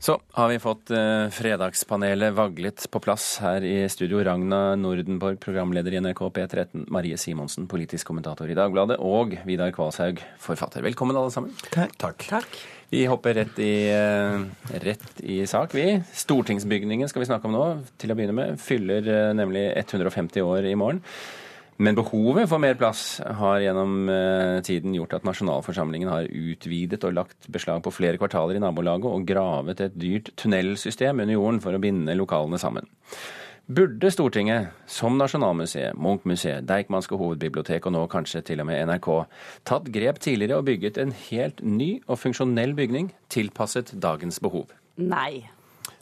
Så har vi fått eh, fredagspanelet vaglet på plass her i studio. Ragna Nordenborg, programleder i NRK P13. Marie Simonsen, politisk kommentator i Dagbladet. Og Vidar Kvalshaug, forfatter. Velkommen, alle sammen. Takk. Takk. Vi hopper rett i, eh, rett i sak, vi. Stortingsbygningen skal vi snakke om nå. Til å begynne med. Fyller eh, nemlig 150 år i morgen. Men behovet for mer plass har gjennom eh, tiden gjort at nasjonalforsamlingen har utvidet og lagt beslag på flere kvartaler i nabolaget og gravet et dyrt tunnelsystem under jorden for å binde lokalene sammen. Burde Stortinget, som Nasjonalmuseet, Munch-museet, Deichmanske hovedbibliotek og nå kanskje til og med NRK, tatt grep tidligere og bygget en helt ny og funksjonell bygning tilpasset dagens behov? Nei.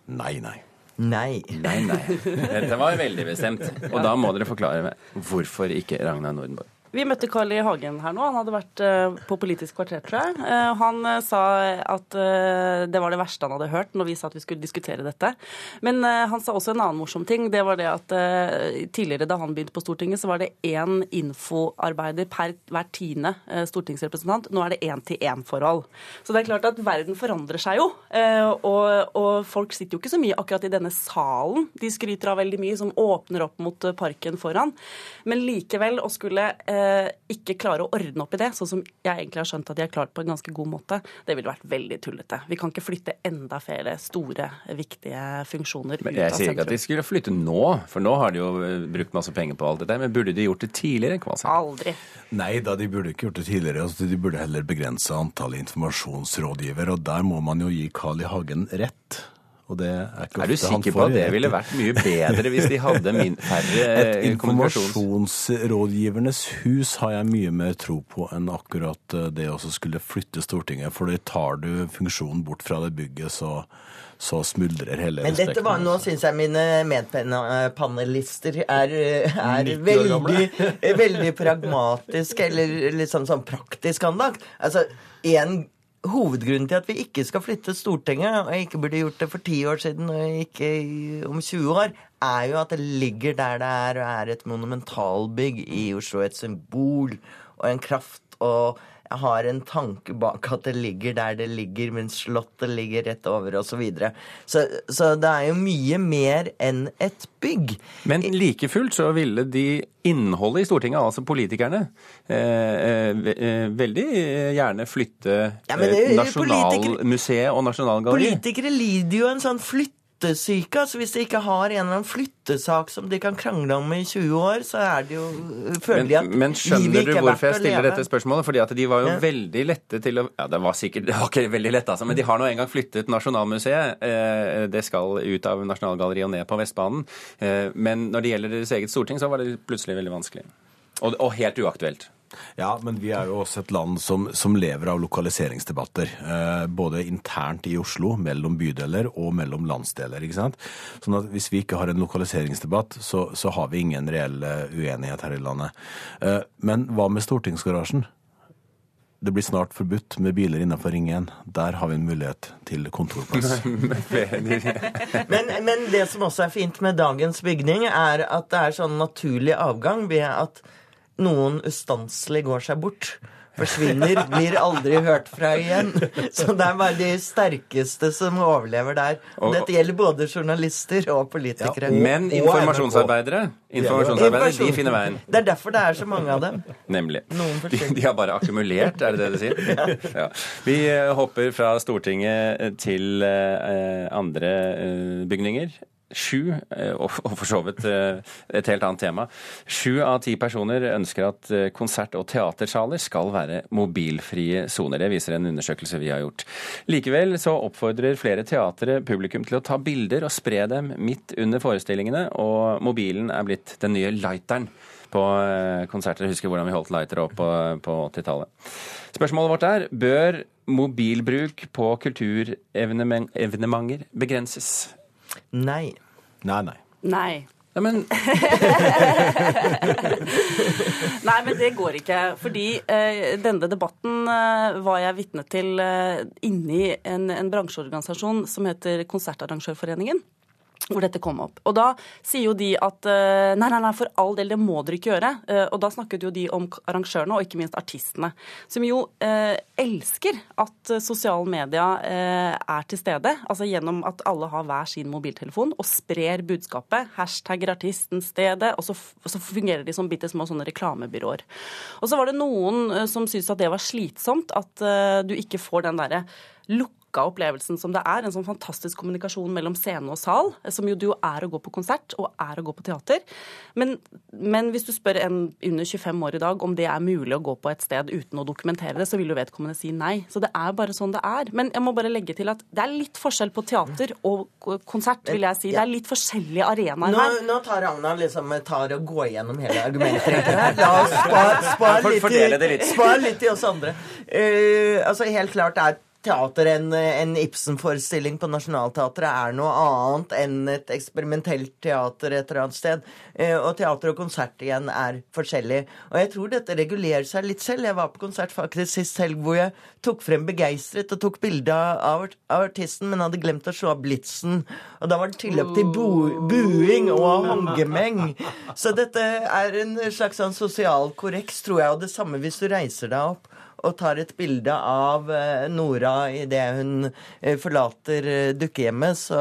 Nei, nei. Nei. Nei, nei. Dette var veldig bestemt. Og da må dere forklare meg hvorfor ikke Ragnar Nordenborg. Vi møtte Carl I. Hagen her nå. Han hadde vært uh, på Politisk kvarter, tror jeg. Uh, han uh, sa at det var det verste han hadde hørt når vi sa at vi skulle diskutere dette. Men han sa også en annen morsom ting. Det var det at tidligere da han begynte på Stortinget, så var det én infoarbeider per hver tiende stortingsrepresentant. Nå er det én-til-én-forhold. Så det er klart at verden forandrer seg jo. Og, og, folk sitter jo ikke så mye akkurat i denne salen. De skryter av veldig mye som åpner opp mot parken foran. Men likevel å skulle eh, ikke klare å ordne opp i det, sånn som jeg egentlig har skjønt at de har klart på en ganske god måte, det ville vært veldig tullete. Vi kan ikke flytte enda flere store, viktige funksjoner men ut av sentrum. Jeg sier ikke at de skulle flytte nå, for nå har de jo eh, brukt masse penger på alt dette. Men burde de gjort det tidligere? Kvasi? Aldri. Nei da, de burde ikke gjort det tidligere. Altså, de burde heller begrense antallet informasjonsrådgivere. Og der må man jo gi Carl I. Hagen rett. Og det er ikke er du sikker på at det ville vært mye bedre hvis de hadde min, færre Et informasjonsrådgivernes hus har jeg mye mer tro på enn akkurat eh, det å skulle flytte Stortinget. For tar du funksjonen bort fra det bygget, så, så smuldrer hele Men dette var, Nå syns jeg mine medpanelister er, er veldig, veldig pragmatiske, eller litt sånn, sånn praktisk anlagt. Altså, en Hovedgrunnen til at vi ikke skal flytte Stortinget, og ikke burde gjort det for ti år siden og ikke om 20 år, er jo at det ligger der det er, og er et monumentalbygg i Oslo. Et symbol og en kraft. og jeg har en tanke bak at det ligger der det ligger, mens Slottet ligger rett over osv. Så, videre. så Så det er jo mye mer enn et bygg. Men like fullt så ville de innholdet i Stortinget, altså politikerne, eh, eh, veldig gjerne flytte ja, Nasjonalmuseet og Nasjonalgalleriet. Politikere lider jo en sånn flytt flyttesyke. Altså hvis de ikke har en eller annen flyttesak som de kan krangle om i 20 år, så er det jo føler de at men, men skjønner du hvorfor jeg stiller dette spørsmålet? Fordi at de var jo ja. veldig lette til å Ja, det var sikkert det var ikke veldig lett, altså, men de har nå engang flyttet Nasjonalmuseet. Eh, det skal ut av Nasjonalgalleriet og ned på Vestbanen. Eh, men når det gjelder deres eget storting, så var det plutselig veldig vanskelig. Og, og helt uaktuelt. Ja, men vi er jo også et land som, som lever av lokaliseringsdebatter. Eh, både internt i Oslo, mellom bydeler og mellom landsdeler. ikke sant? Sånn at Hvis vi ikke har en lokaliseringsdebatt, så, så har vi ingen reell eh, uenighet her i landet. Eh, men hva med stortingsgarasjen? Det blir snart forbudt med biler innenfor Ring 1. Der har vi en mulighet til kontorplass. men, men det som også er fint med dagens bygning, er at det er sånn naturlig avgang ved at noen ustanselig går seg bort. Forsvinner, blir aldri hørt fra igjen. Så det er bare de sterkeste som overlever der. Og dette gjelder både journalister og politikere. Ja, men informasjonsarbeidere, informasjonsarbeidere de finner veien. Det er derfor det er så mange av dem. Nemlig. De, de, har bare akkumulert, er det det du sier? Ja. Vi eh, hopper fra Stortinget til eh, andre eh, bygninger. Sju, eh, og for så vidt eh, et helt annet tema, sju av ti personer ønsker at eh, konsert- og teatersaler skal være mobilfrie soner. Det viser en undersøkelse vi har gjort. Likevel så oppfordrer flere teatre publikum til å ta bilder og spre dem midt under forestillingene, og mobilen er blitt den nye lighteren på konserter. Jeg husker hvordan vi holdt lightere opp på, på 80-tallet. Spørsmålet vårt er bør mobilbruk på kulturevenementer begrenses? Nei. Nei, nei. Nei. Ja, men Nei, men det går ikke. Fordi eh, denne debatten eh, var jeg vitne til eh, inni en, en bransjeorganisasjon som heter Konsertarrangørforeningen. Hvor dette kom opp. Og da sier jo de at eh, nei, nei, nei, for all del, det må dere ikke gjøre. Eh, og da snakket jo de om arrangørene, og ikke minst artistene. Som jo eh, elsker at sosiale medier eh, er til stede. Altså gjennom at alle har hver sin mobiltelefon og sprer budskapet. Hashtagger artisten stedet, og så, så fungerer de som bitte små sånne reklamebyråer. Og så var det noen eh, som syntes at det var slitsomt, at eh, du ikke får den derre lukka opplevelsen som det er. En sånn fantastisk kommunikasjon mellom scene og sal, som jo jo er å gå på konsert og er å gå på teater. Men, men, hvis du spør en under 25 år i dag om det er mulig å gå på et sted uten å dokumentere det, så vil jo vedkommende si nei. Så det er bare sånn det er. Men jeg må bare legge til at det er litt forskjell på teater og konsert, vil jeg si. Det er litt forskjellige arenaer Nå, her. nå tar Ragna liksom tar og går gjennom hele argumentet. La oss spare spar litt, i- litt. spar litt i oss andre. Uh, altså Helt klart er teater en, en Ibsen-forestilling på Nationaltheatret er noe annet enn et eksperimentelt teater et eller annet sted. Eh, og teater og konsert igjen er forskjellig. Og jeg tror dette regulerer seg litt selv. Jeg var på konsert faktisk sist helg hvor jeg tok frem begeistret og tok bilde av, artisten, men hadde glemt å slå av blitsen. Og da var det tilløp til bo, buing og håndgemeng. Så dette er en slags sånn sosial korreks, tror jeg. Og det samme hvis du reiser deg opp og tar et bilde av eh, Nora idet hun eh, forlater eh, dukkehjemmet, så,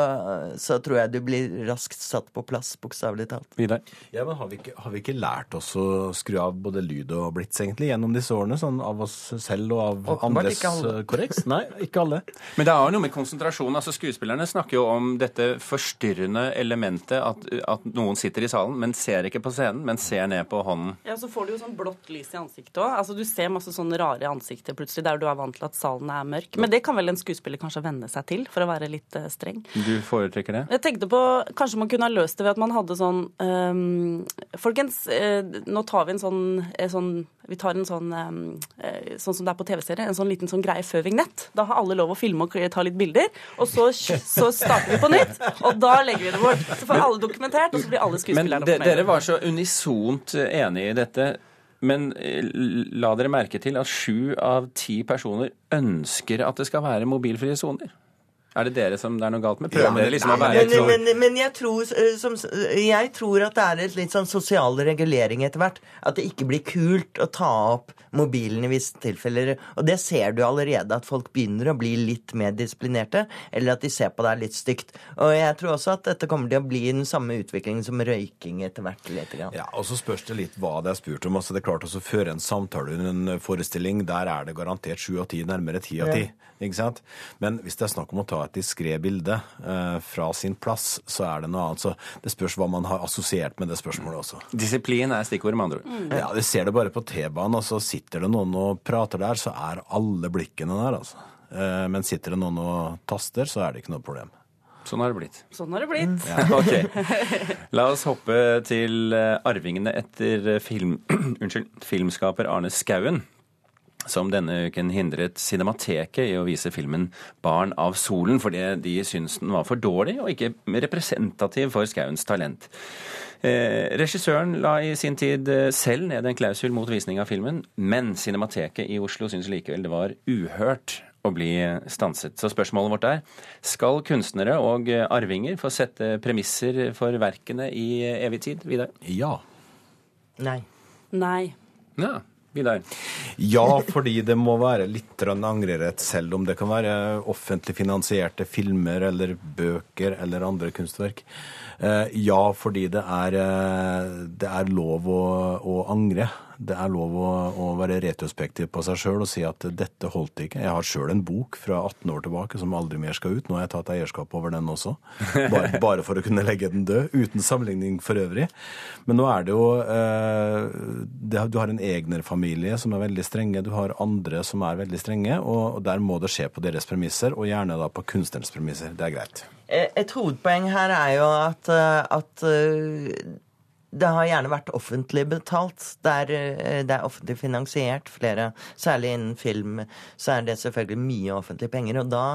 så tror jeg du blir raskt satt på plass, bokstavelig talt. Vidar? Ja, men har vi, ikke, har vi ikke lært oss å skru av både lyd og blits egentlig gjennom disse årene? Sånn av oss selv og av Åpenbart andres ikke alle. korreks? Nei, ikke alle. Men det er jo noe med konsentrasjon. altså Skuespillerne snakker jo om dette forstyrrende elementet at, at noen sitter i salen, men ser ikke på scenen, men ser ned på hånden. Ja, Så får du jo sånn blått lys i ansiktet òg. Altså, du ser masse sånne rare ansikter plutselig der du er vant til at salen er mørk. Men det kan vel en skuespiller kanskje venne seg til, for å være litt eh, streng. Du foretrekker det? Jeg tenkte på Kanskje man kunne ha løst det ved at man hadde sånn um, Folkens, uh, nå tar vi en sånn, uh, sånn Vi tar en sånn eh, Sånn som det er på TV-serie, en sånn liten sånn greie før vignett. Da har alle lov å filme og ta litt bilder. Og så, så starter vi på nytt, og da legger vi det bort. Så får alle dokumentert, og så blir alle Men skuespillerne de, fornøyde. dere var så unisont enige i dette. Men eh, la dere merke til at sju av ti personer ønsker at det skal være mobilfrie soner? Er det dere som det er noe galt med? Prøver dere liksom å være Men, men, men jeg, tror, eh, som, jeg tror at det er et litt sånn sosial regulering etter hvert. At det ikke blir kult å ta opp mobilen i visse tilfeller. Og det ser du allerede, at folk begynner å bli litt mer disiplinerte. Eller at de ser på deg litt stygt. Og jeg tror også at dette kommer til å bli den samme utviklingen som røyking etter hvert. Litt. grann. Ja, og så spørs det litt hva det er spurt om. Altså, det er klart å føre en samtale under en forestilling, der er det garantert sju av ti, nærmere ti av ti. Ikke sant? Men hvis det er snakk om å ta et diskré bilde eh, fra sin plass, så er det noe annet. Så det spørs hva man har assosiert med det spørsmålet også. Disiplin er stikkordet, med andre ord. Ja, Du ser det bare på T-banen, og så sitter det noen og prater der, så er alle blikkene der, altså. Eh, men sitter det noen og taster, så er det ikke noe problem. Sånn har det blitt. Sånn har det blitt. Ok. La oss hoppe til eh, arvingene etter eh, film, unnskyld, filmskaper Arne Skauen. Som denne uken hindret Cinemateket i å vise filmen 'Barn av solen', fordi de syntes den var for dårlig og ikke representativ for Skauens talent. Eh, regissøren la i sin tid eh, selv ned en klausul mot visning av filmen, men Cinemateket i Oslo syntes likevel det var uhørt å bli stanset. Så spørsmålet vårt er skal kunstnere og eh, arvinger få sette premisser for verkene i evig tid? Vidar? Ja. Nei. Nei. Ja, Vidar. Ja, fordi det må være litt angrerett, selv om det kan være offentlig finansierte filmer eller bøker eller andre kunstverk. Eh, Ja, fordi det er, eh, det er lov å, å angre. Det er lov å, å være retrospektiv på seg sjøl og si at dette holdt ikke. Jeg har sjøl en bok fra 18 år tilbake som aldri mer skal ut. Nå har jeg tatt eierskap over den også, bare, bare for å kunne legge den død, uten sammenligning for øvrig. Men nå er det jo eh, det, Du har en egnerfamilie som er veldig strenge, du har andre som er veldig strenge, og, og der må det skje på deres premisser, og gjerne da på kunstnerens premisser. Det er greit. Eh, Et hovedpoeng her er jo at, eh, at eh, det har gjerne vært offentlig betalt. Det er, eh, det er offentlig finansiert. Flere, særlig innen film, så er det selvfølgelig mye offentlige penger. Og da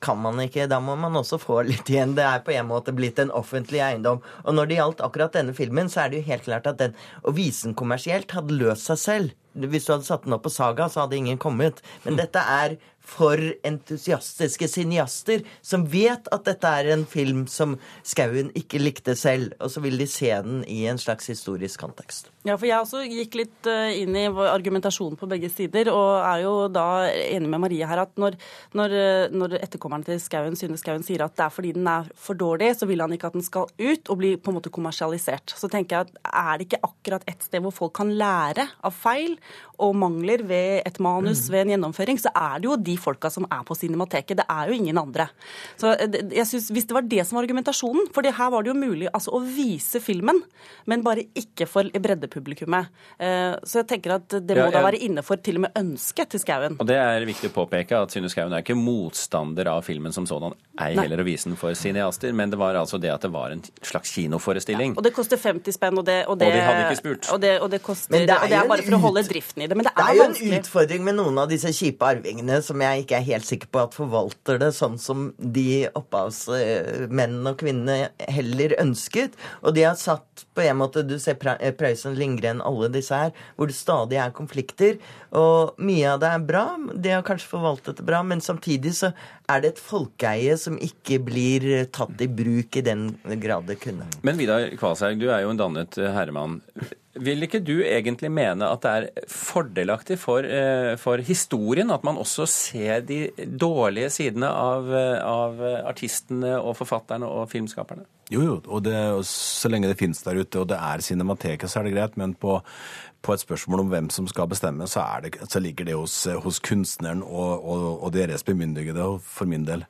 kan man ikke. Da må man også få litt igjen. Det er på en måte blitt en offentlig eiendom. Og når det gjaldt akkurat denne filmen, så er det jo helt klart at den å vise den kommersielt hadde løst seg selv. Hvis du hadde satt den opp på Saga, så hadde ingen kommet. Men dette er for entusiastiske cineaster som vet at dette er en film som Skauen ikke likte selv, og så vil de se den i en slags historisk kontekst. Ja, for jeg også gikk litt eh, inn i argumentasjonen på begge sider, og er jo da enig med Marie her at når, når, eh, når etterkommerne til Skauen, Synne Skauen sier at det er fordi den er for dårlig, så vil han ikke at den skal ut og bli på en måte kommersialisert. Så tenker jeg at er det ikke akkurat et sted hvor folk kan lære av feil og mangler ved et manus, ved en gjennomføring, så er det jo de folka som er på Cinemateket. Det er jo ingen andre. Så eh, jeg synes, Hvis det var det som var argumentasjonen, for her var det jo mulig altså, å vise filmen, men bare ikke for breddepublikummet. Eh, så jeg tenker at det må ja, jeg... da være innenfor til og med ønsket til Skauen. Og det er viktig å påpeke at Synne Skauen er ikke motstander av filmen som sådan, ei heller å vise den for cineaster, men det var altså det at det var en slags kinoforestilling. Ja, og det koster 50 spenn, og det, og det, og de hadde ikke spurt. Og det, og det koster, det og det er bare for å holde driften i det. Men det er, det er jo vanskelig. en utfordring med noen av disse kjipe arvingene som jeg ikke er helt sikker på at forvalter det sånn som de opphavsmennene og kvinnene heller ønsket. Og de har satt på en måte Du ser Prøysen, Lindgren, alle disse her, hvor det stadig er konflikter. Og mye av det er bra. De har kanskje forvaltet det bra, men samtidig så er det et folkeeie som ikke blir tatt i bruk i den grad det kunne. Men Vidar Kvalshaug, du er jo en dannet herremann. Vil ikke du egentlig mene at det er fordelaktig for, eh, for historien at man også ser de dårlige sidene av, eh, av artistene og forfatterne og filmskaperne? Jo, jo, og det, så lenge det finnes der ute, og det er Cinemateket, så er det greit. Men på, på et spørsmål om hvem som skal bestemme, så, det, så ligger det hos, hos kunstneren og, og, og, deres bemyndigede, for min del.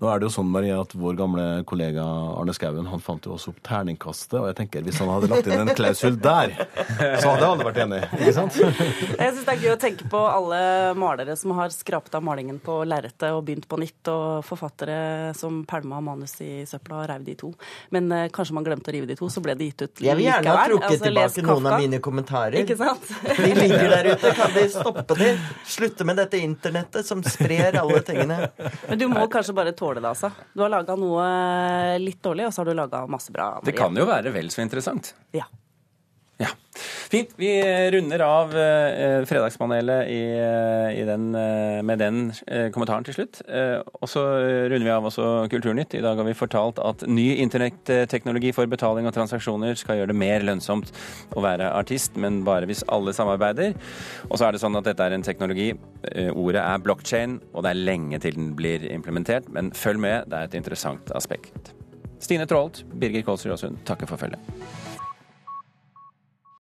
Nå er det jo sånn, Maria, at vår gamle kollega Arne Skouen han fant jo også opp terningkastet, og jeg tenker hvis han hadde lagt inn en klausul der, så hadde alle vært enig, ikke sant? Jeg syns det er gøy å tenke på alle malere som har skrapt av malingen på lerretet og begynt på nytt, og forfattere som pælma manus i søpla og reiv de to. Men eh, kanskje man glemte å rive de to, så ble det gitt ut likevel. Jeg vil gjerne ha trukket altså, tilbake noen av mine kommentarer. Ikke sant? De ligger der ute. Kan de stoppe det? Slutte med dette internettet som sprer alle tingene. Men du må kanskje bare tåle det, altså. Du har laga noe litt dårlig, og så har du laga masse bra. Maria. Det kan jo være vel så interessant. Ja. Ja. Fint. Vi runder av eh, Fredagspanelet i, eh, i den, eh, med den eh, kommentaren til slutt. Eh, og så runder vi av også Kulturnytt. I dag har vi fortalt at ny internetteknologi for betaling og transaksjoner skal gjøre det mer lønnsomt å være artist, men bare hvis alle samarbeider. Og så er det sånn at dette er en teknologi. Eh, ordet er blockchain, og det er lenge til den blir implementert. Men følg med, det er et interessant aspekt. Stine Traalt, Birger Kolsrud Aasund takker for følget.